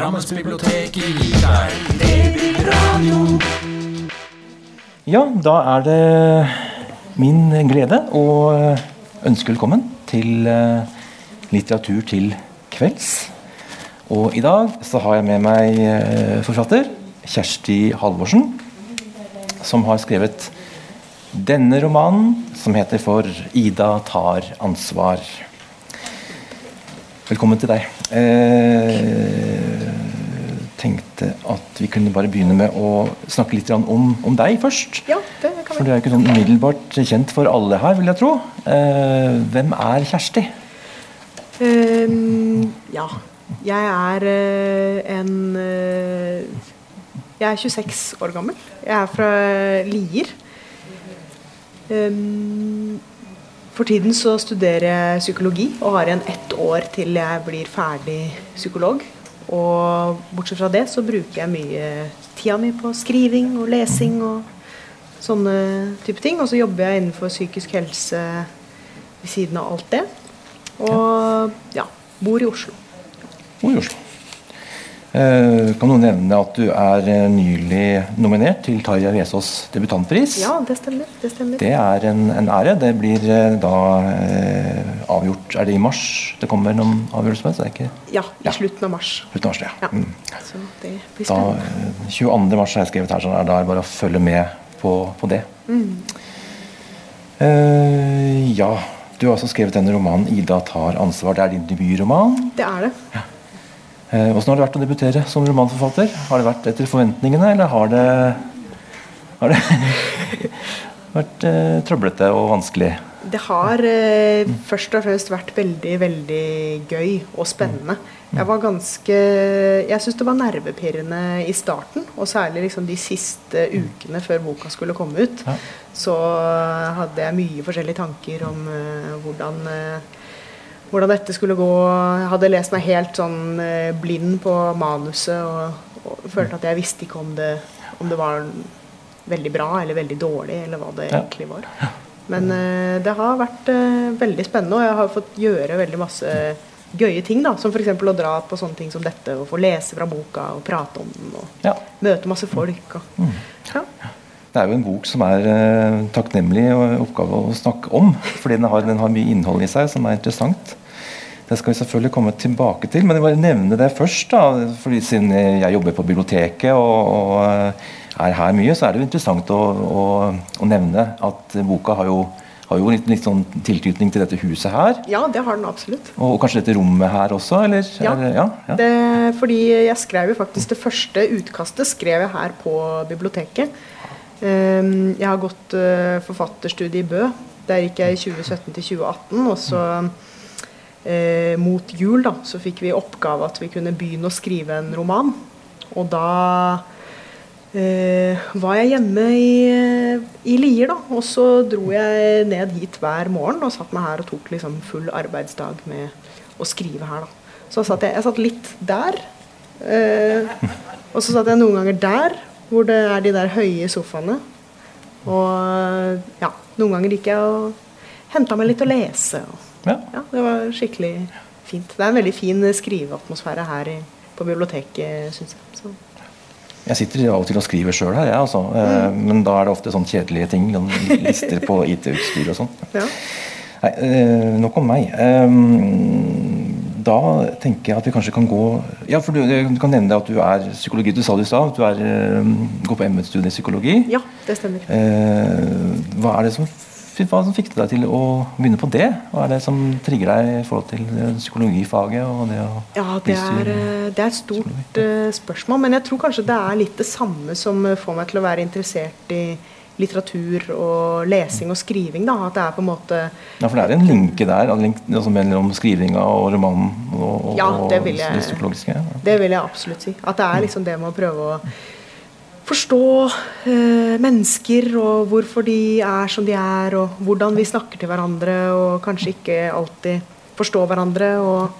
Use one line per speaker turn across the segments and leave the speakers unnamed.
Drammensbiblioteket gir deg Babyradio.
Ja, da er det min glede å ønske velkommen til eh, litteratur til kvelds. Og i dag så har jeg med meg eh, forfatter Kjersti Halvorsen, som har skrevet denne romanen, som heter For Ida tar ansvar. Velkommen til deg. Eh, tenkte at vi kunne bare begynne med å snakke litt om, om deg først.
Ja, det kan
For du er jo ikke sånn umiddelbart kjent for alle her, vil jeg tro. Eh, hvem er Kjersti?
Um, ja. Jeg er eh, en eh, Jeg er 26 år gammel. Jeg er fra Lier. Um, for tiden så studerer jeg psykologi og har igjen ett år til jeg blir ferdig psykolog. Og bortsett fra det så bruker jeg mye tida mi på skriving og lesing og sånne type ting. Og så jobber jeg innenfor psykisk helse ved siden av alt det. Og ja, bor i Oslo.
Bor i Oslo. Eh, kan du nevne at du er eh, nylig nominert til Tarjei Vesaas debutantpris?
Ja, det stemmer. Det stemmer.
Det er en, en ære. Det blir eh, da eh, avgjort Er det i mars det kommer noen avgjørelser? Så det er ikke
Ja, i
Ja.
slutten av mars.
slutten av mars, ja.
Ja.
Mm.
Så det blir spennende.
Da, 22. mars har jeg skrevet her, så er det bare å følge med på, på det.
Mm.
Eh, ja, du har også skrevet denne romanen 'Ida tar ansvar'. Det er din debutroman.
Det er det.
Eh, Hvordan har det vært å debutere som romanforfatter? Har det vært etter forventningene, eller har det, har det vært eh, trøblete og vanskelig?
Det har eh, først og fremst vært veldig, veldig gøy og spennende. Jeg var ganske Jeg syns det var nervepirrende i starten, og særlig liksom de siste ukene før boka skulle komme ut. Så hadde jeg mye forskjellige tanker om eh, hvordan eh, hvordan dette skulle gå. Jeg hadde lest meg helt sånn eh, blind på manuset og, og følte at jeg visste ikke om det, om det var veldig bra eller veldig dårlig, eller hva det egentlig var. Men eh, det har vært eh, veldig spennende, og jeg har fått gjøre veldig masse gøye ting. da, Som f.eks. å dra på sånne ting som dette og få lese fra boka og prate om den. Og
Ja.
møte masse folk. Og,
Mm.
ja.
Det er jo en bok som er eh, takknemlig og oppgave å snakke om. Fordi den har, den har mye innhold i seg som er interessant. Det skal vi selvfølgelig komme tilbake til, men jeg bare nevne det først. da, fordi Siden jeg jobber på biblioteket og, og eh, er her mye, så er det jo interessant å, å, å nevne at boka har jo, har jo litt, litt sånn tilknytning til dette huset her.
ja, det har den absolutt.
Og, kanskje dette rommet her også, eller?
Ja.
eller ja, ja.
Det, fordi jeg skrev jo faktisk det første utkastet skrev jeg her på biblioteket. Ehm, jeg har gått uh, forfatterstudie i Bø. Der gikk jeg i 2017 til 2018. Og så eh, mot jul da, så fikk vi oppgave at vi kunne begynne å skrive en roman. Og da eh, var jeg hjemme i, i Lier, da. Og så dro jeg ned hit hver morgen og satt meg her og tok liksom full arbeidsdag med å skrive her, da. Så satt jeg, jeg satt litt der. Eh, og så satt jeg noen ganger der, hvor det er de der høye sofaene. Og ja, noen ganger gikk jeg og henta meg litt å lese. Og,
ja.
ja, det var skikkelig fint. Det er en veldig fin skriveatmosfære her i, på biblioteket, syns jeg. Så.
Jeg sitter av og til og skriver sjøl her, jeg, altså. mm. men da er det ofte sånn kjedelige ting. Sånn lister på IT-utstyr og sånn.
Ja.
Nei, eh, nok om meg. Da tenker jeg at vi kanskje kan gå Ja, for du, du kan nevne at du er psykologi. Du sa det i stad, at du er, eh, går på ME-studiet i psykologi.
ja, det stemmer.
Eh, hva er det som hva som fikk deg til å begynne på det? Hva er det som trigger deg i forhold til eh, psykologifaget? og det å
Ja, det er, eh, det er et stort psykologi. spørsmål. Men jeg tror kanskje det er litt det samme som får meg til å være interessert i litteratur og lesing og skriving. Da. At det er på en måte
Ja, for det er en linke der altså mellom skrivinga og romanen og, og,
Ja, det vil jeg-
det? Ja.
Det vil jeg absolutt si. At det er liksom det med å prøve å forstå eh, mennesker og hvorfor de er som de er, og hvordan vi snakker til hverandre, og kanskje ikke alltid forstå hverandre, og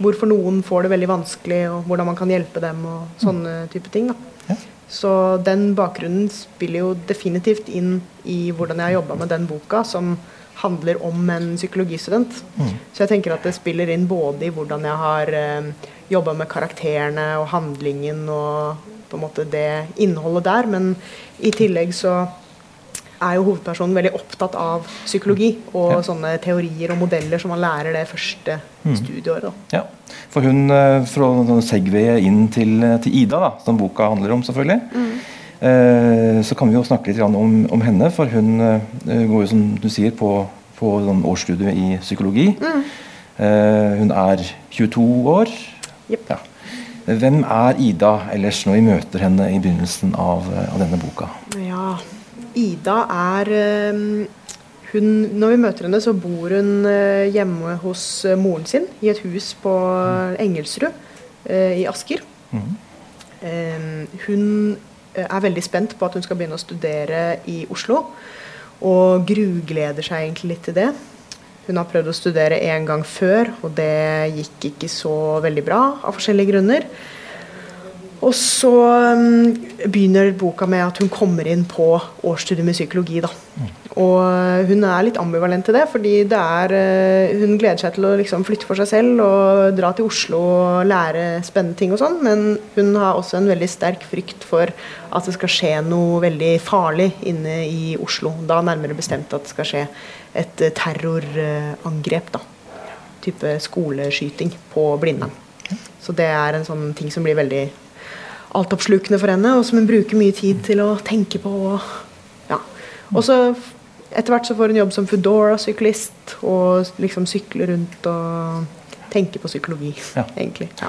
hvorfor noen får det veldig vanskelig, og hvordan man kan hjelpe dem, og sånne type ting. da.
Ja.
Så den bakgrunnen spiller jo definitivt inn i hvordan jeg har jobba med den boka, som handler om en psykologistudent.
Mm.
Så jeg tenker at det spiller inn både i hvordan jeg har eh, jobba med karakterene og handlingen og på en måte det innholdet der, men i tillegg så er jo hovedpersonen veldig opptatt av psykologi og
Ja.
sånne teorier og modeller som man lærer det første
Mm.
studieåret.
Ja, for hun fra Segway sånn segwaye inn til, til Ida, da, som boka handler om, selvfølgelig. Eh, så kan vi jo snakke litt om, om henne, for hun eh, går jo, som du sier, på, på sånn årsstudie i psykologi. Eh, hun er 22 år.
Yep.
Ja. Hvem er Ida ellers når vi møter henne i begynnelsen av, av denne boka?
Ida er eh, hun, Når vi møter henne, så bor hun eh, hjemme hos eh, moren sin i et hus på Engelsrud i Asker. Eh, hun er veldig spent på at hun skal begynne å studere i Oslo, og grugleder seg egentlig litt til det. Hun har prøvd å studere en gang før, og det gikk ikke så veldig bra av forskjellige grunner. Og så um, begynner boka med at hun kommer inn på årsstudiet med psykologi. da. Og uh, hun er litt ambivalent til det, fordi det er, uh, hun gleder seg til å liksom flytte for seg selv og dra til Oslo og lære spennende ting og sånn, men hun har også en veldig sterk frykt for at det skal skje noe veldig farlig inne i Oslo. Da nærmere bestemt at det skal skje et uh, terrorangrep. da. Type skoleskyting på Blindern. Så det er en sånn ting som blir veldig altoppslukende for henne, og som hun bruker mye tid til å tenke på. Og, ja. og så etter hvert så får hun jobb som Foodora-syklist, og liksom sykler rundt og tenker på psykologi,
Ja.
egentlig. Ja.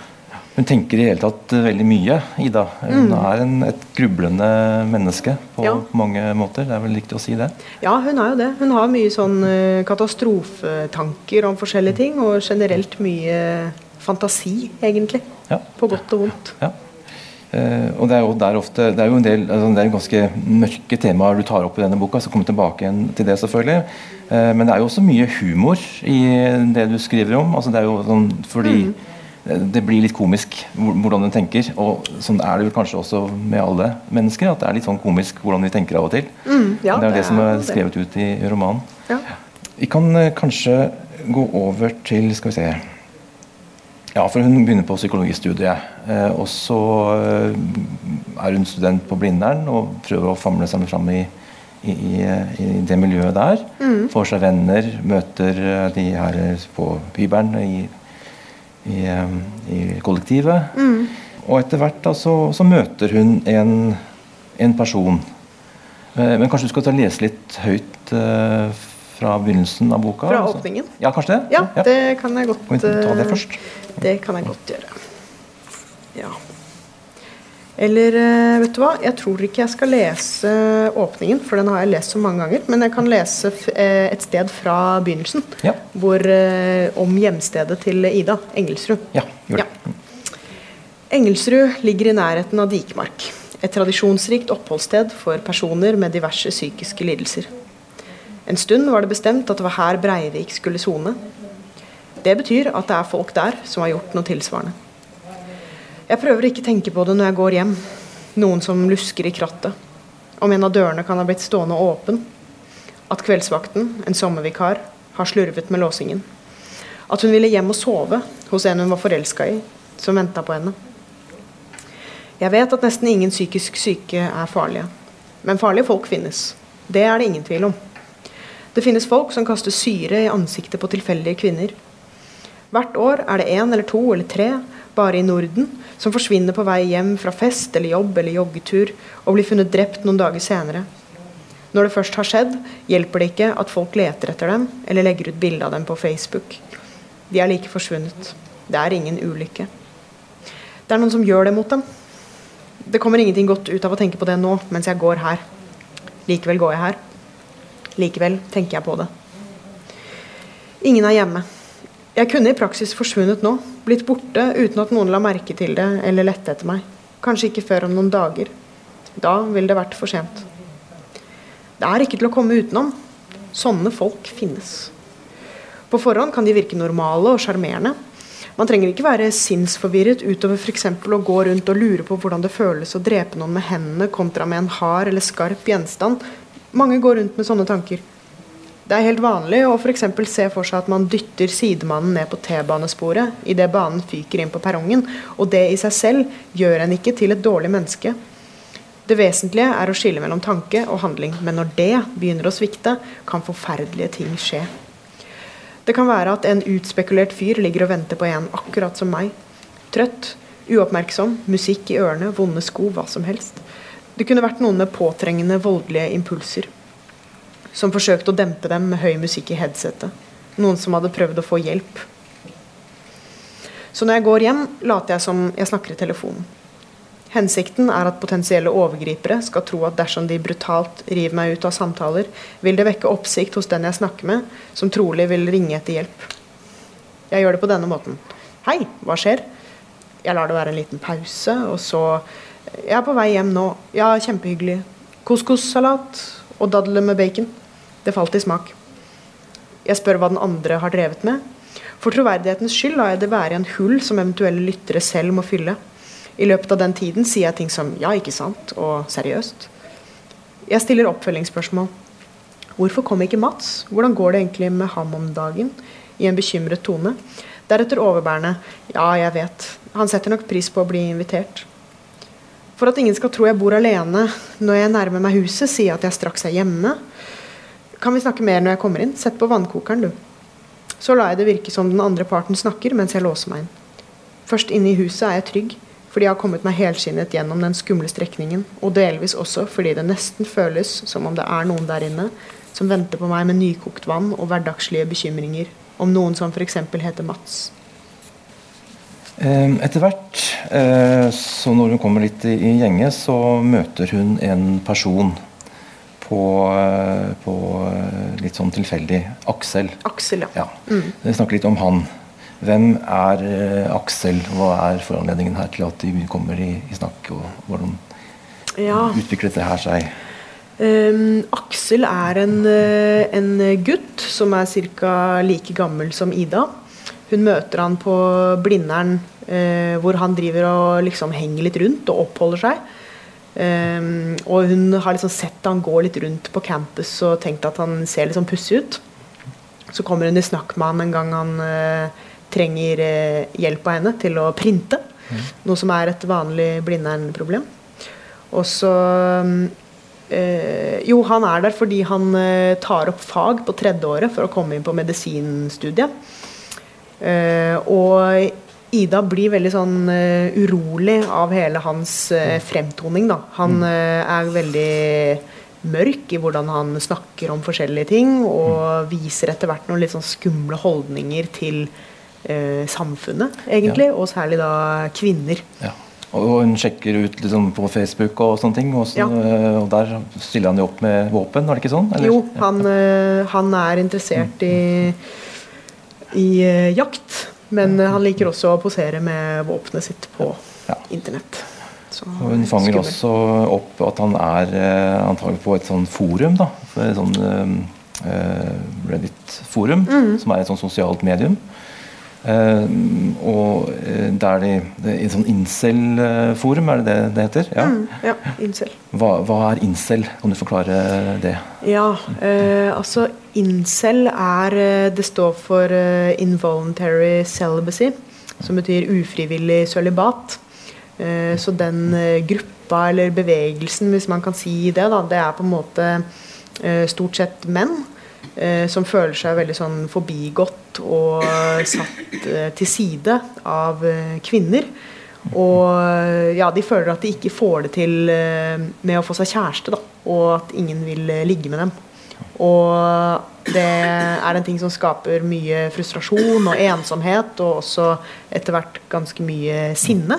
Hun tenker i hele tatt eh, veldig mye, Ida. Hun
Mm.
er en, et grublende menneske på
Ja.
mange måter. Det er vel riktig å si det?
ja, hun er jo det. Hun har mye sånn eh, katastrofetanker om forskjellige ting, og generelt mye fantasi, egentlig.
Ja.
På godt og vondt.
Ja. Eh, og det er jo der ofte Det er jo en del altså, det er jo ganske mørke temaer du tar opp i denne boka, så kommer tilbake igjen til det, selvfølgelig. Eh, men det er jo også mye humor i det du skriver om. altså det er jo sånn fordi
Mm.
eh, det blir litt komisk hvordan du tenker. Og sånn er det vel kanskje også med alle mennesker. At det er litt sånn komisk hvordan vi tenker av og til.
Mm, ja,
det er jo det, som er
det.
skrevet ut i, romanen.
Ja.
Vi kan kanskje gå over til Skal vi se Ja, for hun begynner på psykologistudiet. Eh, og så eh, er hun student på Blindern og prøver å famle seg fram i, i, i, i det miljøet der. Får seg venner, møter eh, de her på hybelen i, i, eh, i kollektivet. Og etter hvert da, så, så møter hun en, en person. Eh, Men kanskje du skal ta lese litt høyt eh, fra begynnelsen av boka?
Fra
altså?
åpningen?
Ja, kanskje det?
Ja, det kan jeg godt
Kan vi ta det
eh,
først?
Det kan jeg godt gjøre. Ja. Eller eh, vet du hva, jeg tror ikke jeg skal lese åpningen, for den har jeg lest så mange ganger. Men jeg kan lese eh, et sted fra begynnelsen,
Ja.
hvor, om hjemstedet til Ida, Engelsrud.
Ja, gjør det.
Ja. Engelsrud ligger i nærheten av Dikemark. Et tradisjonsrikt oppholdssted for personer med diverse psykiske lidelser. En stund var det bestemt at det var her Breivik skulle sone. Det betyr at det er folk der som har gjort noe tilsvarende. Jeg prøver ikke tenke på det når jeg går hjem. Noen som lusker i krattet. Om en av dørene kan ha blitt stående åpen. At kveldsvakten, en sommervikar, har slurvet med låsingen. At hun ville hjem og sove hos en hun var forelska i, som venta på henne. Jeg vet at nesten ingen psykisk syke er farlige. Men farlige folk finnes. Det er det ingen tvil om. Det finnes folk som kaster syre i ansiktet på tilfeldige kvinner. Hvert år er det én eller to eller tre, bare i Norden, som forsvinner på vei hjem fra fest eller jobb eller joggetur og blir funnet drept noen dager senere. Når det først har skjedd, hjelper det ikke at folk leter etter dem eller legger ut bilde av dem på Facebook. De er like forsvunnet. Det er ingen ulykke. Det er noen som gjør det mot dem. Det kommer ingenting godt ut av å tenke på det nå, mens jeg går her. Likevel går jeg her. Likevel tenker jeg på det. Ingen er hjemme. Jeg kunne i praksis forsvunnet nå, blitt borte uten at noen la merke til det eller lette etter meg. Kanskje ikke før om noen dager. Da ville det vært for sent. Det er ikke til å komme utenom. Sånne folk finnes. På forhånd kan de virke normale og sjarmerende. Man trenger ikke være sinnsforvirret utover f.eks. å gå rundt og lure på hvordan det føles å drepe noen med hendene kontra med en hard eller skarp gjenstand. Mange går rundt med sånne tanker. Det er helt vanlig å eksempel se for seg at man dytter sidemannen ned på T-banesporet idet banen fyker inn på perrongen, og det i seg selv gjør en ikke til et dårlig menneske. Det vesentlige er å skille mellom tanke og handling, men når det begynner å svikte, kan forferdelige ting skje. Det kan være at en utspekulert fyr ligger og venter på en akkurat som meg. Trøtt, uoppmerksom, musikk i ørene, vonde sko, hva som helst. Det kunne vært noen med påtrengende, voldelige impulser. Som forsøkte å dempe dem med høy musikk i headsetet. Noen som hadde prøvd å få hjelp. Så når jeg går hjem, later jeg som jeg snakker i telefonen. Hensikten er at potensielle overgripere skal tro at dersom de brutalt river meg ut av samtaler, vil det vekke oppsikt hos den jeg snakker med, som trolig vil ringe etter hjelp. Jeg gjør det på denne måten. Hei, hva skjer? Jeg lar det være en liten pause, og så Jeg er på vei hjem nå. Ja, kjempehyggelig. Couscous-salat og dadler med bacon. Det falt i smak. Jeg spør hva den andre har drevet med. For troverdighetens skyld lar jeg det være en hull som eventuelle lyttere selv må fylle. I løpet av den tiden sier jeg ting som 'ja, ikke sant' og 'seriøst'. Jeg stiller oppfølgingsspørsmål. Hvorfor kom ikke Mats? Hvordan går det egentlig med ham om dagen? I en bekymret tone. Deretter overbærende 'ja, jeg vet'. Han setter nok pris på å bli invitert. For at ingen skal tro jeg bor alene når jeg nærmer meg huset, sier jeg at jeg straks er hjemme. Kan vi snakke mer når jeg kommer inn? Sett på vannkokeren, du. Så lar jeg det virke som den andre parten snakker mens jeg låser meg inn. Først inne i huset er jeg trygg, fordi jeg har kommet meg helskinnet gjennom den skumle strekningen, og delvis også fordi det nesten føles som om det er noen der inne som venter på meg med nykokt vann og hverdagslige bekymringer, om noen som f.eks. heter Mats.
Eh, Etter hvert, eh, så når hun kommer litt i, gjenge, så møter hun en person på, eh, på eh, litt sånn tilfeldig. Aksel.
Aksel, ja.
Ja. Vi snakker litt om han. Hvem er Aksel? Hva er foranledningen her til at de kommer i, i snakk? Og hvordan
ja.
utviklet det her seg?
Um, Aksel er en, en gutt som er ca. like gammel som Ida. Hun møter han på Blindern, eh, hvor han driver og liksom henger litt rundt og oppholder seg. Um, og hun har liksom sett han gå litt rundt på campus og tenkt at han ser litt sånn pussig ut. Så kommer hun i snakk med han en gang han eh, trenger eh, hjelp av henne til å printe. Noe som er et vanlig Blindern-problem. Og så eh, Jo, han er der fordi han eh, tar opp fag på tredje året for å komme inn på medisinstudiet. Eh, og Ida blir veldig sånn eh, urolig av hele hans eh, fremtoning. Da. Han eh, er veldig mørk i hvordan han snakker om forskjellige ting, og viser etter hvert noen litt sånn skumle holdninger til eh, samfunnet, egentlig, og særlig da kvinner.
Ja. Og hun sjekker ut liksom, på Facebook og sånne ting, og, så,
Ja.
og der stiller han jo opp med våpen, var det ikke sånn? Eller?
Jo, han, han er interessert i, i eh, jakt, men eh, han liker også å posere med våpenet sitt på
Ja.
internett. Så,
hun fanger
skummel.
også opp at han er eh, antagelig på et sånn forum, da. Et sånn eh, eh, Reddit-forum,
Mm.
som er et sånn sosialt medium. Eh, og der de, det, I sånn incel-forum, er det det det heter? Ja.
Mm, ja, incel.
Hva, hva er incel? Kan du forklare det?
Ja, eh, altså incel er eh, Det står for eh, involuntary celibacy, som betyr ufrivillig sølibat. Eh, så den gruppa, eller bevegelsen, hvis man kan si det, da, det er på en måte stort sett menn. Som føler seg veldig sånn forbigått og satt til side av kvinner. Og ja, de føler at de ikke får det til med å få seg kjæreste, da. Og at ingen vil ligge med dem. Og det er en ting som skaper mye frustrasjon og ensomhet, og også etter hvert ganske mye sinne.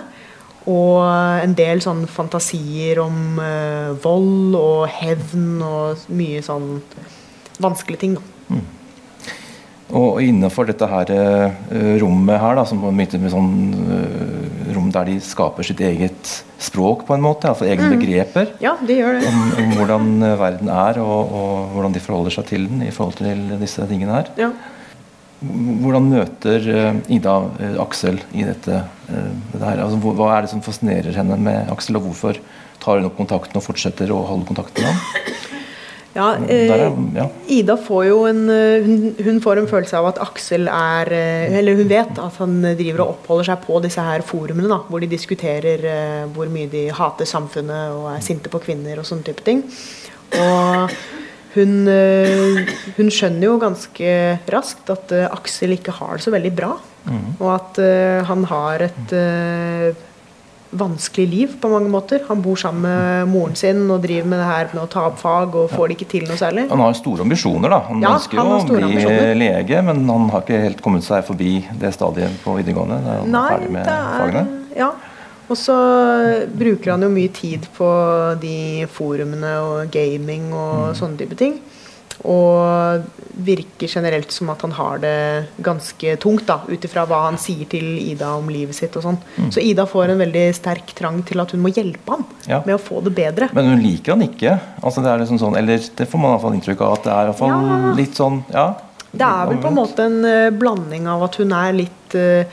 Og en del sånn fantasier om uh, vold og hevn og mye sånn vanskelige ting. Da.
Og innenfor dette her eh, rommet her, da, som på en sånn eh, rom der de skaper sitt eget språk, på en måte, altså egne begreper
Ja, de gjør det.
om, om hvordan eh, verden er, og, og hvordan de forholder seg til den i forhold til disse tingene her.
Ja.
Hvordan møter Ida Aksel i dette, dette her? Altså, hva- hva er det som fascinerer henne med Aksel, og hvorfor tar hun opp kontakten og fortsetter å holde kontakt med ham?
Ja,
er,
eh,
ja.
Ida får jo en eh, hun, hun får en følelse av at Aksel er eh, Eller hun vet at han driver og oppholder seg på disse her forumene, da, hvor de diskuterer hvor mye de hater samfunnet og er sinte på kvinner og sånne type ting. Og hun, hun skjønner jo ganske raskt at Aksel ikke har det så veldig bra. Og at han har et vanskelig liv på mange måter. Han bor sammen med moren sin og driver med det her med å ta opp fag og får det ikke til noe særlig.
Han har store ambisjoner, da. Han
Ja,
ønsker jo å bli
ambisjoner.
lege, men han har ikke helt kommet seg forbi det stadiet på videregående. der han er ferdig med
er
fagene.
Ja. Og så bruker han jo mye tid på de forumene og gaming og
Mm.
sånne type ting. Og virker generelt som at han har det ganske tungt, da, ut ifra hva han sier til Ida om livet sitt og sånn.
Mm.
Så Ida får en veldig sterk trang til at hun må hjelpe ham
Ja.
med å få det bedre.
Men hun liker han ikke. Altså det er liksom sånn, eller det får man i hvert fall inntrykk av at det er i hvert fall
Ja.
litt sånn ja.
Det er vel på en måte en uh, blanding av at hun er litt eh,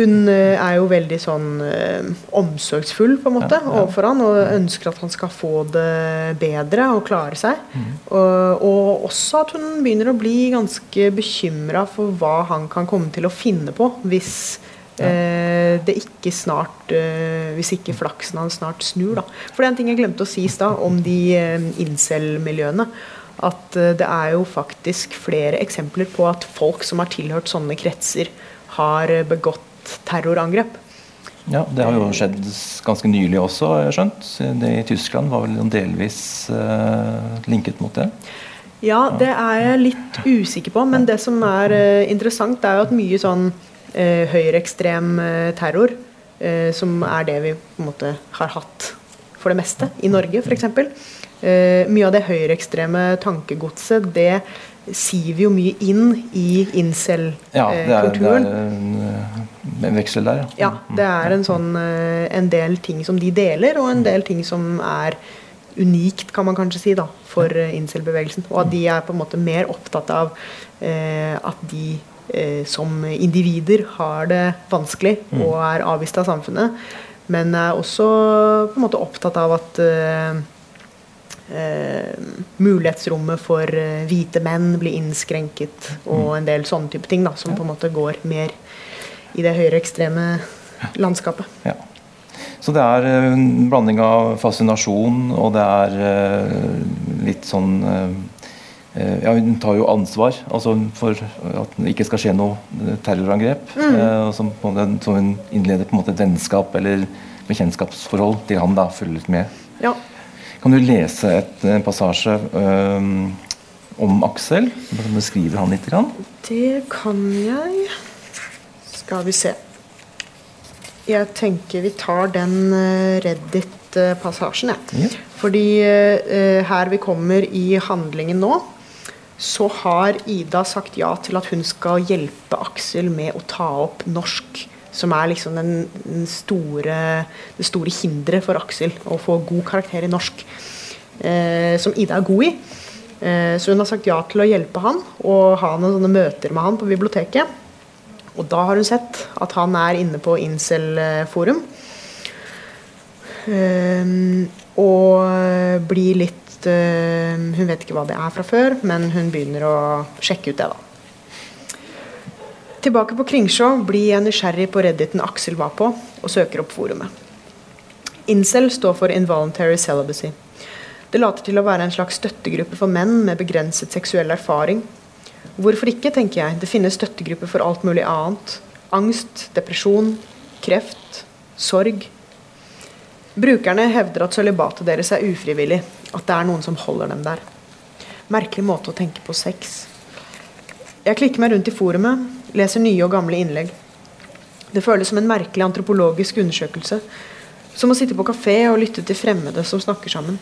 Hun eh, er jo veldig sånn eh, omsorgsfull på en måte
Ja, ja.
overfor han og ønsker at han skal få det bedre og klare seg.
Mm.
Og, og også at hun begynner å bli ganske bekymra for hva han kan komme til å finne på hvis eh, det ikke snart eh, Hvis ikke flaksen hans snart snur, da. For det er en ting jeg glemte å si i stad om de eh, incel-miljøene. At eh, det er jo faktisk flere eksempler på at folk som har tilhørt sånne kretser, har eh, begått terrorangrep.
ja, det har jo skjedd ganske nylig også, har jeg skjønt. Det I Tyskland var vel delvis eh, linket mot det.
Ja, det er jeg litt usikker på, men det som er eh, interessant, er jo at mye sånn eh, høyreekstrem eh, terror, eh, som er det vi på en måte har hatt for det meste i Norge, f.eks. Eh, mye av det høyreekstreme tankegodset, det siver jo mye inn i
Ja, det er, det er
incel-kulturen.
en, eh, en veksel der, ja.
Ja, det er en sånn eh, en del ting som de deler, og en del ting som er unikt, kan man kanskje si, da, for eh, incel-bevegelsen. Og at de er på en måte mer opptatt av eh, at de eh, som individer har det vanskelig og er avvist av samfunnet, men er også på en måte opptatt av at eh, eh, mulighetsrommet for eh, hvite menn blir innskrenket, og en del sånne type ting da, som på en måte går mer i det høyreekstreme landskapet.
Ja. Så det er eh, en blanding av fascinasjon, og det er eh, litt sånn eh, eh, Ja, hun tar jo ansvar altså for at det ikke skal skje noe eh, terrorangrep. eh, som så hun innleder på en måte et vennskap eller bekjentskapsforhold til han. da, følger litt med.
Ja.
Kan du lese et, en passasje eh, om Aksel? Beskriver han litt? Grann?
Det kan jeg. Skal vi se. Jeg tenker vi tar den eh, Reddit-passasjen, jeg.
Ja.
Fordi eh, her vi kommer i handlingen nå, så har Ida sagt ja til at hun skal hjelpe Aksel med å ta opp norsk. Som er liksom den, den store, det store hinderet for Aksel å få god karakter i norsk. Eh, som Ida er god i. Eh, så hun har sagt ja til å hjelpe han og ha noen sånne møter med han på biblioteket. Og da har hun sett at han er inne på Incel-forum. Eh, og blir litt ehm, Hun vet ikke hva det er fra før, men hun begynner å sjekke ut det, da. Tilbake på Kringsjå blir jeg nysgjerrig på redditen Aksel var på, og søker opp forumet. Incel står for Involuntary Celibacy. Det later til å være en slags støttegruppe for menn med begrenset seksuell erfaring. Hvorfor ikke, tenker jeg. Det finnes støttegrupper for alt mulig annet. Angst, depresjon, kreft, sorg. Brukerne hevder at sølibatet deres er ufrivillig, at det er noen som holder dem der. Merkelig måte å tenke på sex. Jeg klikker meg rundt i forumet, leser nye og gamle innlegg. Det føles som en merkelig antropologisk undersøkelse. Som å sitte på kafé og lytte til fremmede som snakker sammen.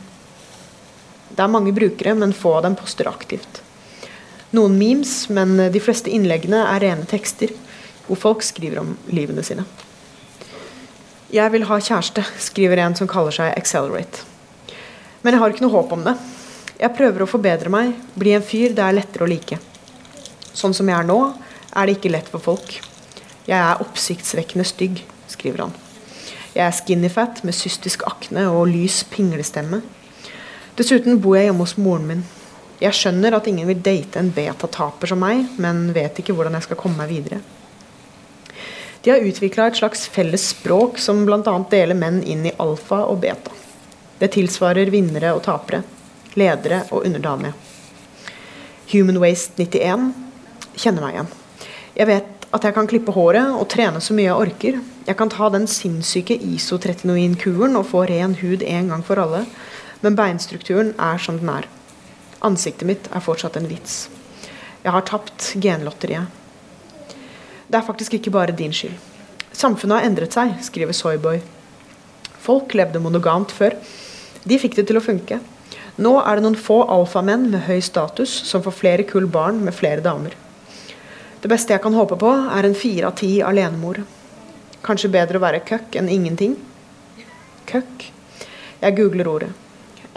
Det er mange brukere, men få av dem poster aktivt. Noen memes, men de fleste innleggene er rene tekster, hvor folk skriver om livene sine. Jeg vil ha kjæreste, skriver en som kaller seg Accelerate. Men jeg har ikke noe håp om det. Jeg prøver å forbedre meg, bli en fyr det er lettere å like. Sånn som jeg er nå, er det ikke lett for folk. Jeg er oppsiktsvekkende stygg, skriver han. Jeg er skinny fat med cystisk akne og lys pinglestemme. Dessuten bor jeg hjemme hos moren min. Jeg skjønner at ingen vil date en beta-taper som meg, men vet ikke hvordan jeg skal komme meg videre. De har utvikla et slags felles språk som bl.a. deler menn inn i alfa og beta. Det tilsvarer vinnere og tapere, ledere og underdanige. Human Waste 91 kjenner meg igjen. Jeg vet at jeg kan klippe håret og trene så mye jeg orker. Jeg kan ta den sinnssyke isotretinoinkuren og få ren hud en gang for alle. Men beinstrukturen er som den er. Ansiktet mitt er fortsatt en vits. Jeg har tapt genlotteriet. Det er faktisk ikke bare din skyld. Samfunnet har endret seg, skriver Soyboy. Folk levde monogamt før. De fikk det til å funke. Nå er det noen få alfamenn med høy status som får flere kull barn med flere damer. Det beste jeg kan håpe på, er en fire av ti alenemor. Kanskje bedre å være køkk enn ingenting? Køkk? Jeg googler ordet.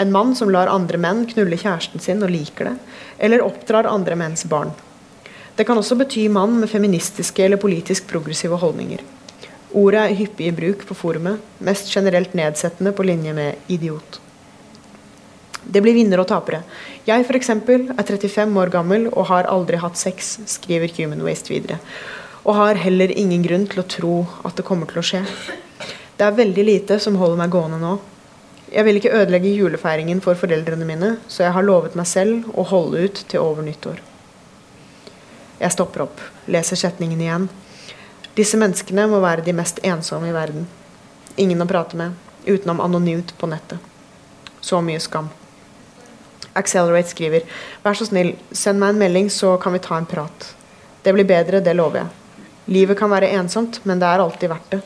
En mann som lar andre menn knulle kjæresten sin og liker det, eller oppdrar andre menns barn. Det kan også bety mann med feministiske eller politisk progressive holdninger. Ordet er hyppig i bruk på forumet, mest generelt nedsettende på linje med idiot. Det blir vinnere og tapere. Jeg f.eks. er 35 år gammel og har aldri hatt sex, skriver Human Waste videre. Og har heller ingen grunn til å tro at det kommer til å skje. Det er veldig lite som holder meg gående nå. Jeg vil ikke ødelegge julefeiringen for foreldrene mine, så jeg har lovet meg selv å holde ut til over nyttår. Jeg stopper opp, leser setningen igjen. Disse menneskene må være de mest ensomme i verden. Ingen å prate med, utenom anonymt på nettet. Så mye skam. Accelerate skriver Vær så snill, send meg en melding, så kan vi ta en prat. Det blir bedre, det lover jeg. Livet kan være ensomt, men det er alltid verdt det.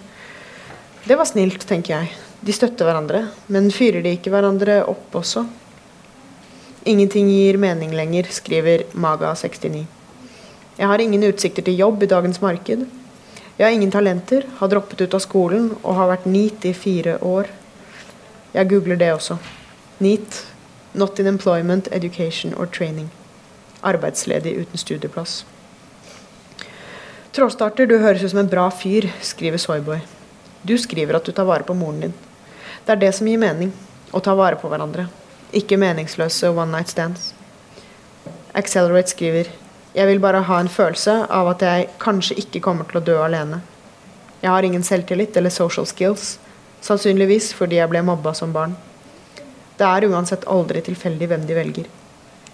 Det var snilt, tenker jeg. De støtter hverandre, men fyrer de ikke hverandre opp også? Ingenting gir mening lenger, skriver Maga69. Jeg har ingen utsikter til jobb i dagens marked. Jeg har ingen talenter, har droppet ut av skolen og har vært NEAT i fire år. Jeg googler det også. NEAT. Not in employment, education or training. Arbeidsledig uten studieplass. Trådstarter, du høres ut som en bra fyr, skriver Soyboy. Du skriver at du tar vare på moren din. Det er det som gir mening. Å ta vare på hverandre. Ikke meningsløse one night stands. Accelerate skriver Jeg vil bare ha en følelse av at jeg kanskje ikke kommer til å dø alene. Jeg har ingen selvtillit eller social skills. Sannsynligvis fordi jeg ble mobba som barn. Det er uansett aldri tilfeldig hvem de velger.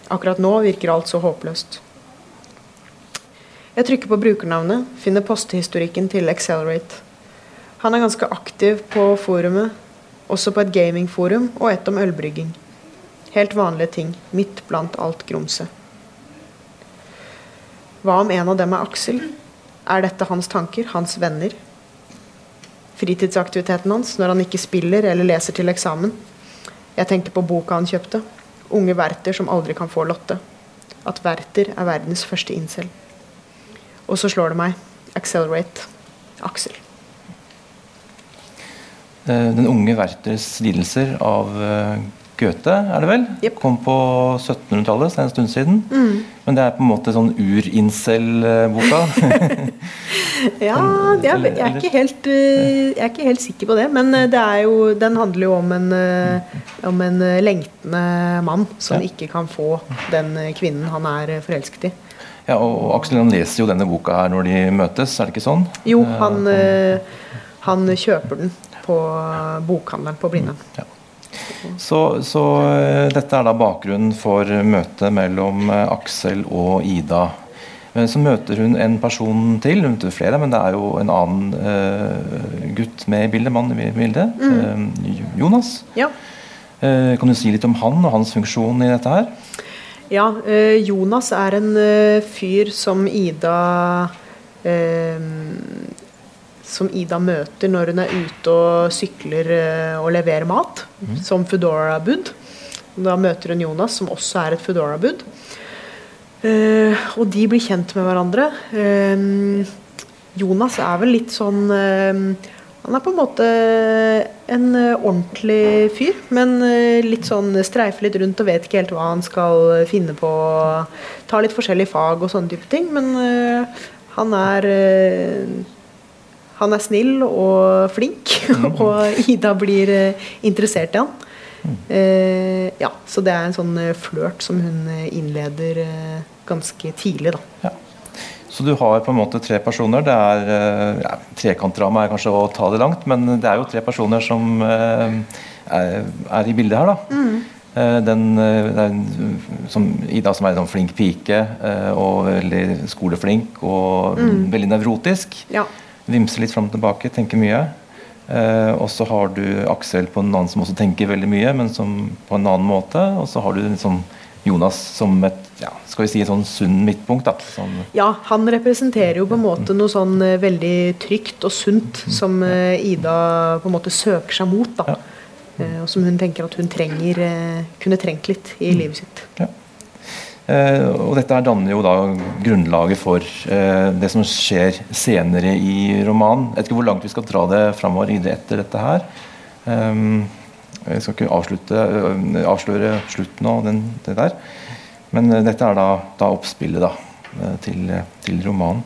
Akkurat nå virker alt så håpløst. Jeg trykker på brukernavnet, finner posthistorikken til Accelerate. Han er ganske aktiv på forumet, også på et gamingforum og et om ølbrygging. Helt vanlige ting, midt blant alt grumset. Hva om en av dem er Aksel? Er dette hans tanker, hans venner? Fritidsaktiviteten hans når han ikke spiller eller leser til eksamen? Jeg tenkte på boka han kjøpte. Unge Werther som aldri kan få Lotte. At Werther er verdens første incel. Og så slår det meg. Accelerate. Aksel.
Eh, den unge Werthers lidelser av eh, Goethe, er det vel?
Yep.
Kom på 1700-tallet, så det er en stund siden.
Mm.
Men det er på en måte sånn ur-incel-boka.
Ja,
Sånn,
jeg, er ikke helt, eh, jeg er ikke helt sikker på det. Men eh, det er jo, den handler jo om en, eh, om en lengtende mann som
Ja.
ikke kan få den kvinnen han er forelsket i.
ja, og Aksel han leser jo denne boka her når de møtes, er det ikke sånn?
Jo, han, han kjøper den på bokhandelen på Blindern.
Ja. Så, så eh, dette er da bakgrunnen for møtet mellom eh, Aksel og Ida. Men så møter hun en person til, hun møter flere, men det er jo en annen uh, gutt med i bildet, mann i bildet. eh, Jonas.
Ja.
Uh, kan du si litt om han og hans funksjon i dette her?
Ja, Jonas er en fyr som Ida Som Ida møter når hun er ute og sykler eh, og leverer mat, som Foodora-bud. Da møter hun Jonas, som også er et Foodora-bud. Eh, og de blir kjent med hverandre. Eh, Jonas er vel litt sånn eh, Han er på en måte en ordentlig fyr, men eh, litt sånn streifer litt rundt og vet ikke helt hva han skal finne på. Tar litt forskjellige fag og sånne type ting, men eh, han er han er snill og flink, og Ida blir eh, interessert i han. Eh, ja, Så det er en sånn eh, flørt som hun innleder ganske tidlig, da.
Ja. Så du har på en måte tre personer. Det er ja, Trekantdrama er kanskje å ta det langt, men det er jo tre personer som er, er i bildet her, da. Mm. Den, den, som, Ida som er en sånn flink pike og veldig skoleflink og veldig nevrotisk.
Ja.
Vimser litt fram og tilbake, tenker mye. Eh, og så har du Aksel på en annen som også tenker veldig mye, men som på en annen måte. Og så har du liksom Jonas som et ja, skal vi si et sånn sunn midtpunkt. da. Sånn,
Ja, han representerer jo på en måte noe sånn eh, veldig trygt og sunt som eh, Ida på en måte søker seg mot. da.
Ja.
Eh, Og som hun tenker at hun trenger, kunne trengt litt i livet sitt.
Eh, og dette her danner jo da grunnlaget for eh, det som skjer senere i romanen. Jeg vet ikke hvor langt vi skal dra det framover etter dette her. Um, jeg skal ikke avslutte, avsløre slutten av den, det der. Men eh, dette er da, da oppspillet da, eh, til, til romanen.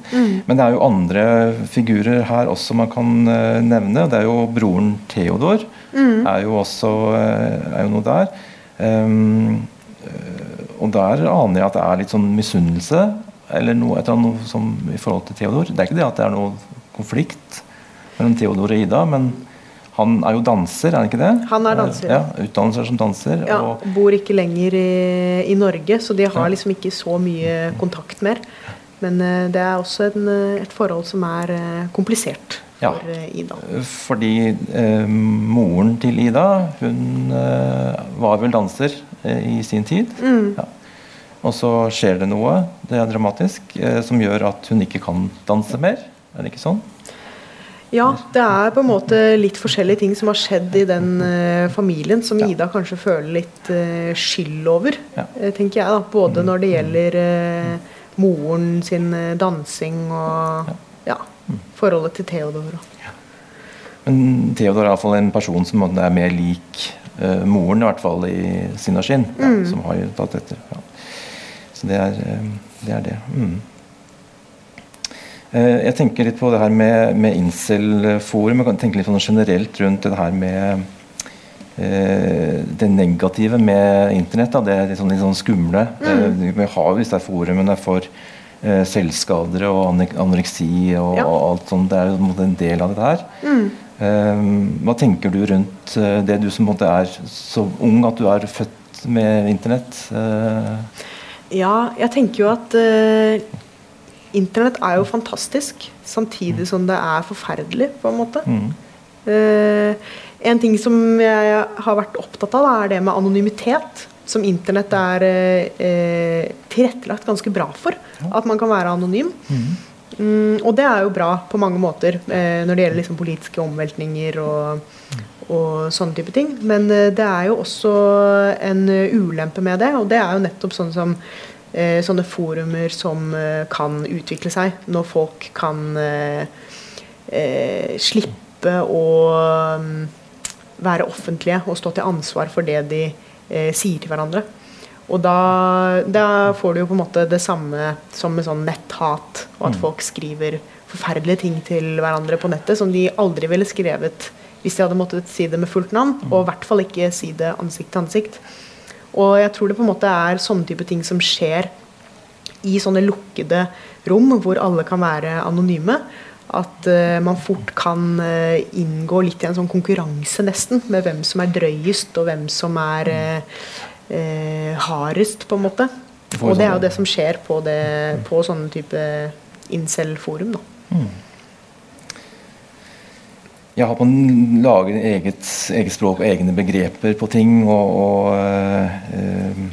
Men det er jo andre figurer her også man kan eh, nevne. Det er jo broren Theodor. Er jo også eh, er jo noe der. Um, eh, og der aner jeg at det er litt sånn misunnelse eller noe, et eller annet som, i forhold til Theodor. Det er ikke det at det er noe konflikt mellom Theodor og Ida, men han er jo danser, er han ikke det?
Han er danser,
Ja, Utdannelser som danser.
Ja,
og
Bor ikke lenger i, i Norge, så de har liksom ikke så mye kontakt mer. Men eh, det er også en, eh, et forhold som er eh, komplisert. For eh, Ida.
Fordi eh, moren til Ida, hun eh, var vel danser eh, i sin tid. Ja. Og så skjer det noe, det er dramatisk, eh, som gjør at hun ikke kan danse mer. Er det ikke sånn?
Ja, det er på en måte litt forskjellige ting som har skjedd i den eh, familien, som
Ja.
Ida kanskje føler litt eh, skyld over,
Ja.
tenker jeg. da. Både når det gjelder eh, moren sin dansing og ja, forholdet til Theodor. Ja.
Men Theodor er iallfall en person som er mer lik uh, moren, i hvert fall i sinn og skinn. Ja, som har jo tatt etter. Ja. Så det er eh, det. Er det. Mm. Uh, jeg tenker litt på det her med, med incel-forum. Jeg kan tenke litt sånn generelt rundt det her med eh, det negative med internett. Da. Det er litt sånn, litt sånn skumle. Eh, vi har jo disse forumene for selvskadere og anoreksi og,
Ja.
og alt sånt. Det er jo en del av dette her. Eh, hva tenker du rundt eh, det, du som er så ung at du er født med internett? Eh,
Ja, jeg tenker jo at eh, internett er jo fantastisk, samtidig som det er forferdelig, på en måte.
mm,
Eh, en ting som jeg har vært opptatt av, er det med anonymitet. Som internett er eh, eh, tilrettelagt ganske bra for. At man kan være anonym. Mm, og det er jo bra på mange måter eh, når det gjelder liksom politiske omveltninger og, og sånne type ting. Men eh, det er jo også en ulempe med det, og det er jo nettopp sånn som eh, sånne forumer som eh, kan utvikle seg når folk kan eh, slippe å mm, være offentlige og stå til ansvar for det de eh, sier til hverandre. Og da, da får du jo på en måte det samme som med sånn netthat, og at folk skriver forferdelige ting til hverandre på nettet som de aldri ville skrevet hvis de hadde måttet si det med fullt navn, og i hvert fall ikke si det ansikt til ansikt. Og jeg tror det på en måte er sånne type ting som skjer i sånne lukkede rom hvor alle kan være anonyme. At eh, man fort kan eh, inngå litt i en sånn konkurranse nesten med hvem som er drøyest, og hvem som er eh, eh, hardest, på en måte. Og det er jo det som skjer på, det, på sånne type incel-forum. da.
Ja, at man lager eget, eget språk og egne begreper på ting. Og, og eh,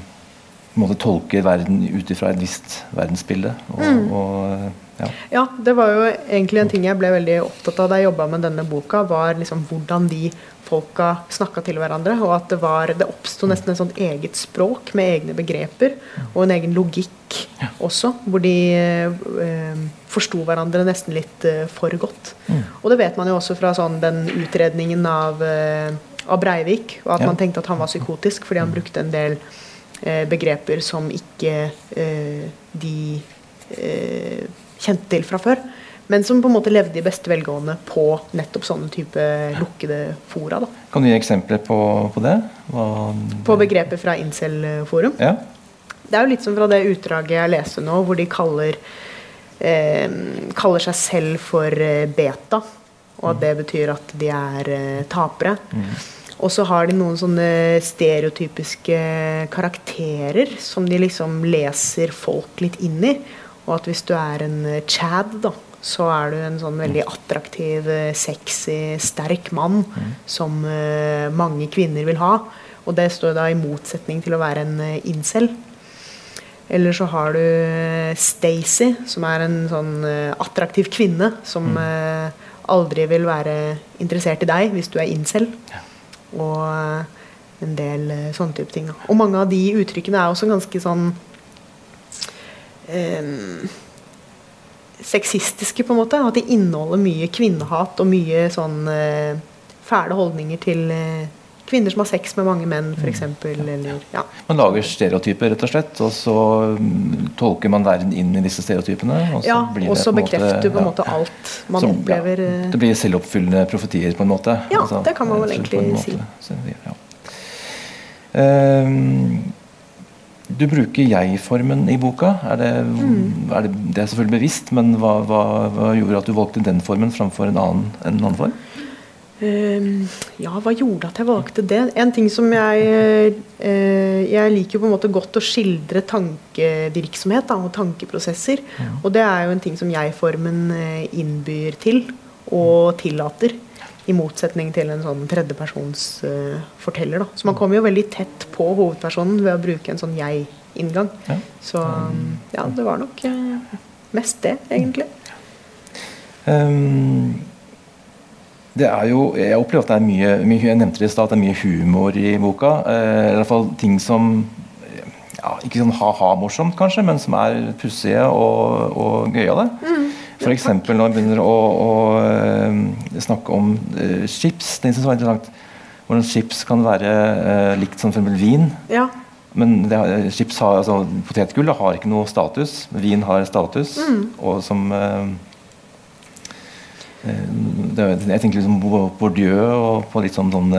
måte tolker verden ut ifra et visst verdensbilde. Og, og, ja.
Ja, det var jo egentlig en ting jeg ble veldig opptatt av da jeg jobba med denne boka. var liksom hvordan de folka snakka til hverandre. Og at det, var, det oppsto nesten et sånt eget språk med egne begreper. Og en egen logikk også, hvor de eh, forsto hverandre nesten litt eh, for godt. Og det vet man jo også fra sånn den utredningen av, eh, av Breivik, og at
Ja.
man tenkte at han var psykotisk fordi han brukte en del eh, begreper som ikke eh, de eh, kjente til fra før. men som på en måte levde i beste velgående på nettopp sånne type lukkede fora. da.
Kan du gi eksempler på, på det? Hva,
På begrepet fra Incel-forum.
Ja.
Det er jo litt som fra det utdraget jeg leser nå, hvor de kaller, eh, kaller seg selv for eh, beta. Og at det betyr at de er eh, tapere. Og så har de noen sånne stereotypiske karakterer som de liksom leser folk litt inn i. Og at hvis du er en eh, Chad, da, så er du en sånn veldig attraktiv, eh, sexy, sterk mann som uh, mange kvinner vil ha. Og det står da i motsetning til å være en incel. Eller så har du Stacy, som er en sånn attraktiv kvinne som eh, aldri vil være interessert i deg hvis du er incel. Og eh, en del sånne type ting. da. Og mange av de uttrykkene er også ganske sånn eh, sexistiske, på en måte. At de inneholder mye kvinnehat og mye sånn eh, fæle holdninger til eh, kvinner som har sex med mange menn, f.eks. Eller ja.
Man lager stereotyper, rett og slett, og så mm, tolker man verden inn i disse stereotypene. Og så
ja,
blir det
og så
på en måte-
bekrefter du på en
ja.
måte alt man
som,
opplever.
Ja,
eh,
det blir selvoppfyllende profetier, på en måte.
Ja, det kan man vel
eh,
egentlig
si. Så, ja. Du bruker jeg-formen i boka. Er det,
Mm.
er det, det er selvfølgelig bevisst, men hva, hva, hva gjorde at du valgte den formen framfor en annen, en annen form?
Uh, ja, hva gjorde at jeg valgte det? En ting som jeg uh, Jeg liker jo på en måte godt å skildre tankevirksomhet da, og tankeprosesser. Og det er jo en ting som jeg-formen eh, innbyr til og tillater. I motsetning til en sånn tredjepersons Uh, forteller. Da. Så man kommer jo veldig tett på hovedpersonen ved å bruke en sånn jeg-inngang.
Ja.
Så ja, det var nok uh, mest det, egentlig.
Um, det er jo, Jeg opplever at det er mye, mye jeg nevnte det i stad, at det er mye humor i boka. Uh, I hvert fall ting som ja, Ikke sånn ha-ha-morsomt, kanskje, men som er pussige og, og gøyale.
Mm.
F.eks. når vi begynner å, å eh, snakke om uh, chips. Det synes jeg var interessant. Hvordan chips kan være uh, likt som for vin.
Ja.
Men det, har- chips har, altså, potetgull har ikke noe status. Vin har status.
Mm.
Og som eh, det, Jeg tenker liksom på Bourdieu og på litt sånn, sånn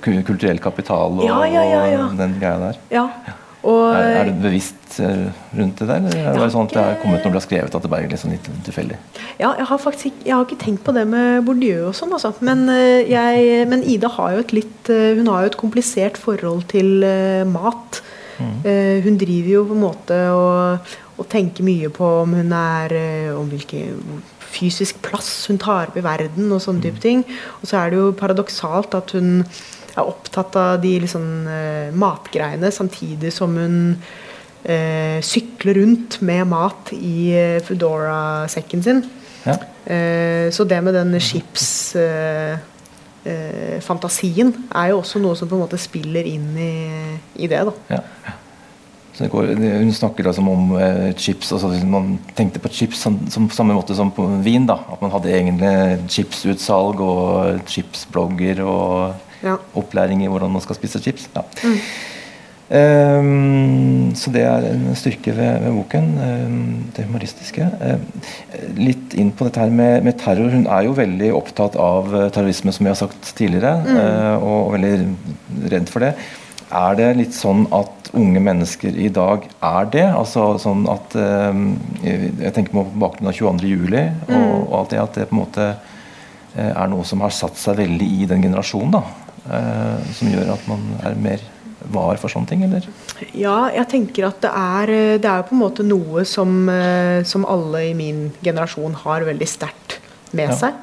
kulturell kapital og,
Ja, ja, ja, ja.
og den greia der.
ja. Og,
Er, er det bevisst eh, rundt det der? Eller er det bare sånn at det har kommet når det har skrevet at det bare er liksom litt tilfeldig?
Ja, jeg har faktisk ikke, jeg har ikke tenkt på det med Bourdieu og sånn, altså. Men, eh, jeg, men Ida har jo et litt eh, Hun har jo et komplisert forhold til mat. Eh, hun driver jo på en måte og, og tenker mye på om hun er Om hvilken fysisk plass hun tar opp i verden og sånne type ting. Og så er det jo paradoksalt at hun er opptatt av de liksom, eh, matgreiene samtidig som hun eh, sykler rundt med mat i eh, Foodora-sekken sin.
Ja.
Eh, så det med den chips-fantasien eh, er jo også noe som på en måte spiller inn i, i det. da.
Ja. Går, hun snakker liksom om eh, chips altså Man tenkte på chips som, som samme måte som på vin. da, At man hadde egentlig chipsutsalg og chipsblogger og
Ja.
opplæring i hvordan man skal spise chips. Ja. Ehm, så det er en styrke ved, ved boken. um, det humoristiske. Ehm, litt inn på dette her med, med terror. Hun er jo veldig opptatt av eh, terrorisme, som vi har sagt tidligere, eh, og, og veldig redd for det. Er det litt sånn at unge mennesker i dag er det? Altså sånn at ehm, Jeg tenker på bakgrunn av 22.07. Og, og alt det at det på en måte eh, er noe som har satt seg veldig i den generasjonen. da Som gjør at man er mer var for sånne ting, eller?
Ja, jeg tenker at det er, eh, det er på en måte noe som, eh, som alle i min generasjon har veldig sterkt med
Ja.
seg.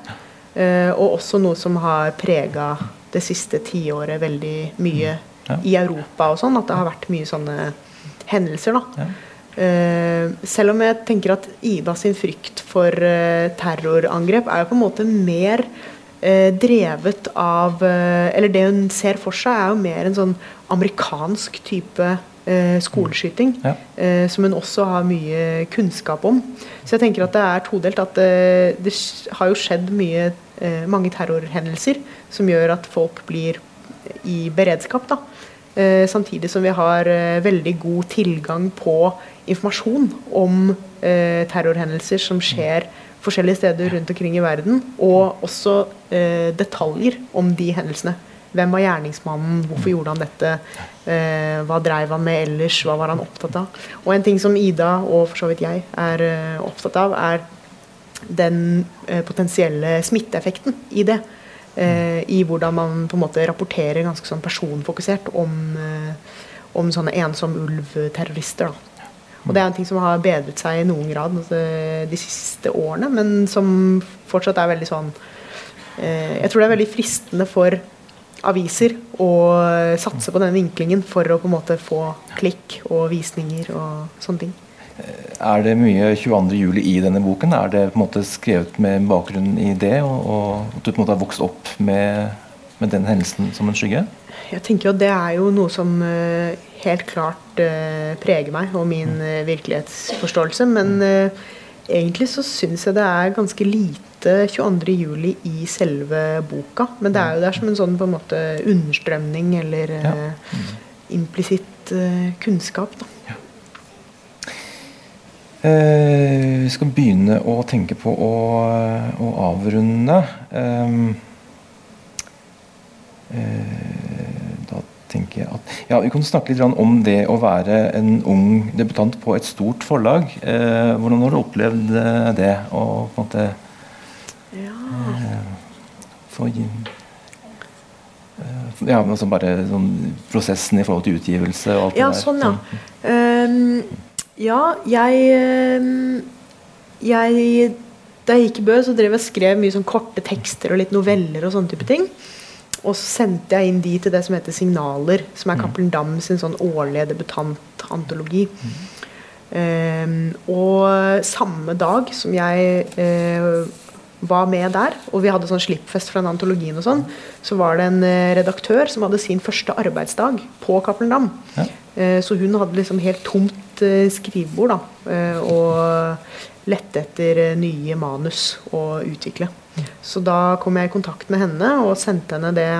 Eh, og også noe som har prega det siste tiåret veldig mye
Ja.
i Europa og sånn. At det har vært mye sånne hendelser, da.
Ja.
Eh, selv om jeg tenker at Ida sin frykt for eh, terrorangrep er jo på en måte mer eh, drevet av eh, Eller det hun ser for seg, er jo mer en sånn amerikansk type eh, skoleskyting.
Ja.
eh, som hun også har mye kunnskap om. Så jeg tenker at det er todelt. At eh, det har jo skjedd mye, eh, mange terrorhendelser som gjør at folk blir i beredskap. da. Eh, samtidig som vi har eh, veldig god tilgang på informasjon om eh, terrorhendelser som skjer forskjellige steder rundt omkring i verden. Og også eh, detaljer om de hendelsene. Hvem var gjerningsmannen? Hvorfor gjorde han dette? Eh, hva dreiv han med ellers? Hva var han opptatt av? Og en ting som Ida, og for så vidt jeg, er eh, opptatt av, er den eh, potensielle smitteeffekten i det. Eh, I hvordan man på en måte rapporterer ganske sånn personfokusert om, eh, om sånne ensom ulv-terrorister. Og det er en ting som har bedret seg i noen grad altså, de siste årene, men som fortsatt er veldig sånn eh, Jeg tror det er veldig fristende for aviser å satse på den vinklingen for å på en måte få klikk og visninger og sånne ting.
Er det mye 22. juli i denne boken? Er det på en måte skrevet med bakgrunn i det, og, at du på en måte har vokst opp med, med den hendelsen som en skygge?
Jeg tenker jo Det er jo noe som uh, helt klart uh, preger meg og min uh, virkelighetsforståelse. Men egentlig så syns jeg det er ganske lite 22.07. i selve boka. Men det er jo der som en sånn på en måte understrømning eller ja. mm. implisitt kunnskap. da. Ja.
vi skal begynne å tenke på å, å avrunde. Um, tenker jeg at ja, Vi kan snakke litt om det å være en ung debutant på et stort forlag. Eh, hvordan har du opplevd eh, det? Og på en måte ja. eh, få ja, altså bare sånn, prosessen i forhold til utgivelse og alt
ja,
det der.
Sånn, ja. Um, ja, jeg, jeg Da jeg gikk i Bø, så drev jeg skrev mye sånn korte tekster og litt noveller og sånne type ting. Og så sendte jeg inn de til det som heter Signaler, som er mm. Cappelen Dam sin sånn årlige debutantantologi. Mm. Um, og samme dag som jeg uh, var med der, og vi hadde sånn slippfest fra den antologien, og sånn, så var det en uh, redaktør som hadde sin første arbeidsdag på Cappelen Dam. Ja. Uh, så hun hadde liksom helt tomt skrivebord da, og lette etter nye manus å utvikle. Så da kom jeg i kontakt med henne og sendte henne det,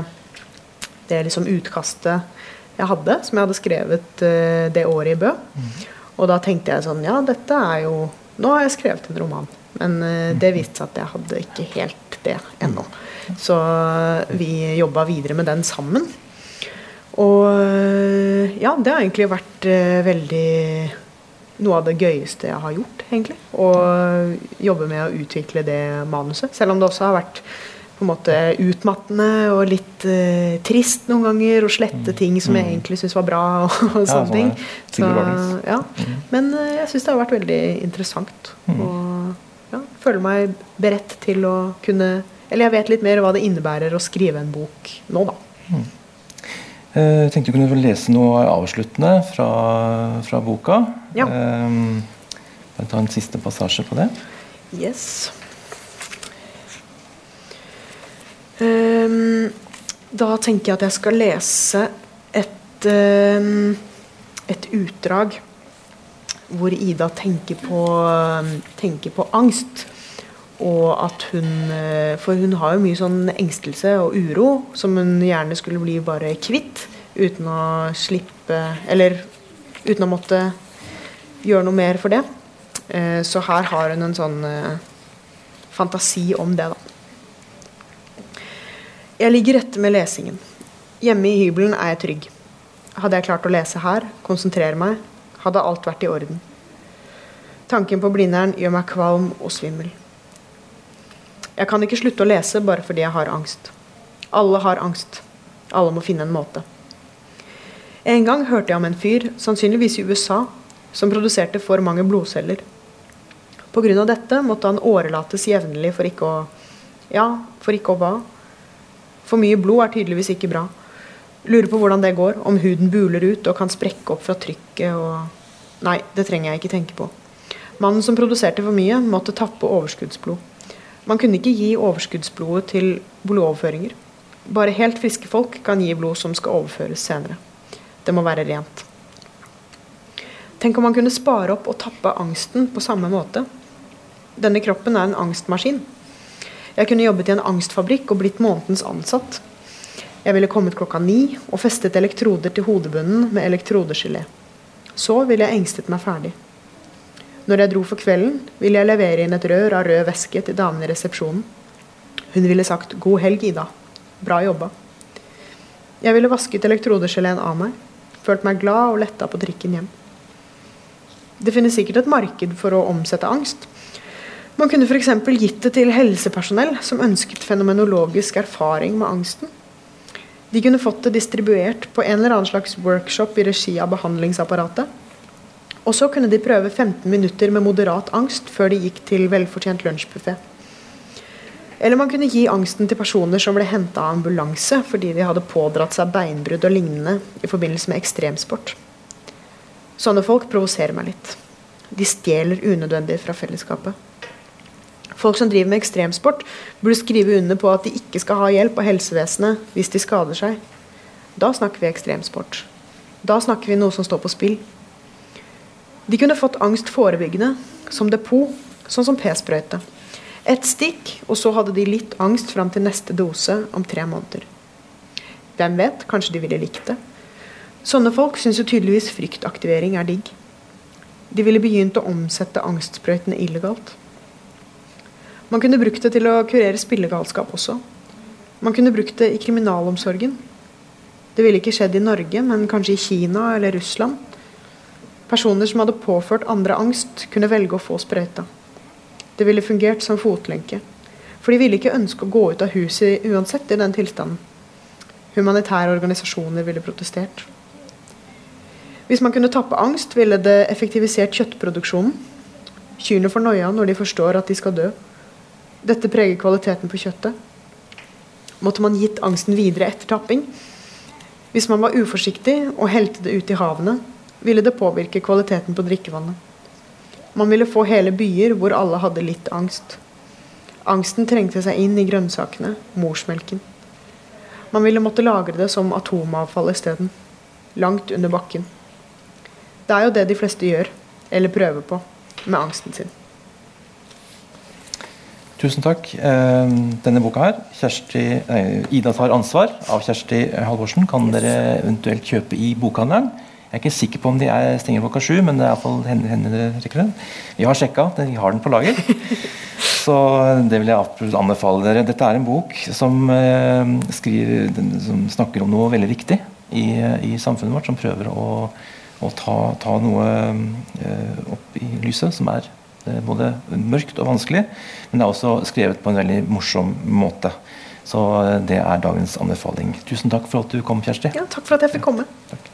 det liksom utkastet jeg hadde, som jeg hadde skrevet uh, det året i Bø. Mm. Og da tenkte jeg sånn Ja, dette er jo Nå har jeg skrevet en roman. Men uh, det viste seg at jeg hadde ikke helt det ennå. Så uh, vi jobba videre med den sammen. Og ja, det har egentlig vært veldig noe av det gøyeste jeg har gjort, egentlig. Å jobbe med å utvikle det manuset. Selv om det også har vært på en måte utmattende og litt uh, trist noen ganger. Å slette mm. ting som jeg mm. egentlig syns var bra. og, og ja, sånne ting. Så, ja. Mm. Men uh, jeg syns det har vært veldig interessant. Mm. Og ja, føler meg beredt til å kunne Eller jeg vet litt mer hva det innebærer å skrive en bok nå, da. Mm.
Jeg eh, tenkte du kunne lese noe avsluttende fra, fra boka.
Ja.
Um, jeg ta en siste passasje på det.
Yes. Um, da tenker jeg at jeg skal lese et, um, et utdrag hvor Ida tenker på, tenker på angst. Og at hun eh, For hun har jo mye sånn engstelse og uro som hun gjerne skulle bli bare kvitt. Uten å slippe Eller uten å måtte gjøre noe mer for det. Eh, så her har hun en sånn eh, fantasi om det, da. Jeg ligger etter med lesingen. Hjemme i hybelen er jeg trygg. Hadde jeg klart å lese her, konsentrere meg, hadde alt vært i orden. Tanken på Blindern gjør meg kvalm og svimmel. Jeg kan ikke slutte å lese bare fordi jeg har angst. Alle har angst. Alle må finne en måte. En gang hørte jeg om en fyr, sannsynligvis i USA, som produserte for mange blodceller. Pga. dette måtte han årelates jevnlig for ikke å Ja, for ikke å hva? For mye blod er tydeligvis ikke bra. Lurer på hvordan det går, om huden buler ut og kan sprekke opp fra trykket og Nei, det trenger jeg ikke tenke på. Mannen som produserte for mye, måtte tappe overskuddsblod. Man kunne ikke gi overskuddsblodet til blodoverføringer. Bare helt friske folk kan gi blod som skal overføres senere. Det må være rent. Tenk om man kunne spare opp og tappe angsten på samme måte. Denne kroppen er en angstmaskin. Jeg kunne jobbet i en angstfabrikk og blitt månedens ansatt. Jeg ville kommet klokka ni og festet elektroder til hodebunnen med elektrodegelé. Så ville jeg engstet meg ferdig. Når jeg dro for kvelden, ville jeg levere inn et rør av rød væske til damen i resepsjonen. Hun ville sagt 'God helg, Ida'. Bra jobba. Jeg ville vasket elektrodegeleen av meg, følt meg glad og letta på trikken hjem. Det finnes sikkert et marked for å omsette angst. Man kunne f.eks. gitt det til helsepersonell som ønsket fenomenologisk erfaring med angsten. De kunne fått det distribuert på en eller annen slags workshop i regi av behandlingsapparatet. Og så kunne de prøve 15 minutter med moderat angst før de gikk til velfortjent lunsjbuffé. Eller man kunne gi angsten til personer som ble henta av ambulanse fordi de hadde pådratt seg beinbrudd og lignende i forbindelse med ekstremsport. Sånne folk provoserer meg litt. De stjeler unødvendig fra fellesskapet. Folk som driver med ekstremsport, burde skrive under på at de ikke skal ha hjelp av helsevesenet hvis de skader seg. Da snakker vi ekstremsport. Da snakker vi noe som står på spill. De kunne fått angst forebyggende, som depot, sånn som p-sprøyte. Ett stikk, og så hadde de litt angst fram til neste dose om tre måneder. Hvem vet, kanskje de ville likt det. Sånne folk syns jo tydeligvis fryktaktivering er digg. De ville begynt å omsette angstsprøytene illegalt. Man kunne brukt det til å kurere spillegalskap også. Man kunne brukt det i kriminalomsorgen. Det ville ikke skjedd i Norge, men kanskje i Kina eller Russland. Personer som hadde påført andre angst, kunne velge å få sprøyta. Det ville fungert som fotlenke. For de ville ikke ønske å gå ut av huset uansett i den tilstanden. Humanitære organisasjoner ville protestert. Hvis man kunne tappe angst, ville det effektivisert kjøttproduksjonen. Kyrne får noia når de forstår at de skal dø. Dette preger kvaliteten på kjøttet. Måtte man gitt angsten videre etter tapping? Hvis man var uforsiktig og helte det ut i havene, ville det påvirke kvaliteten på drikkevannet. Man ville få hele byer hvor alle hadde litt angst. Angsten trengte seg inn i grønnsakene, morsmelken. Man ville måtte lagre det som atomavfall isteden. Langt under bakken. Det er jo det de fleste gjør, eller prøver på, med angsten sin.
Tusen takk. Eh, denne boka her, Kjersti, nei, 'Ida tar ansvar' av Kjersti Halvorsen, kan dere eventuelt kjøpe i bokhandelen. Jeg er ikke sikker på om de er stenger klokka sju, men det er iallfall hender henne det rekker den. Vi har sjekka, vi har den på lager. Så det vil jeg anbefale dere. Dette er en bok som, eh, skriver, som snakker om noe veldig viktig i, i samfunnet vårt. Som prøver å, å ta, ta, noe eh, opp i lyset som er eh, både mørkt og vanskelig. Men det er også skrevet på en veldig morsom måte. Så det er dagens anbefaling. Tusen takk for at du kom, Kjersti.
Ja, takk for at jeg fikk komme.
Takk.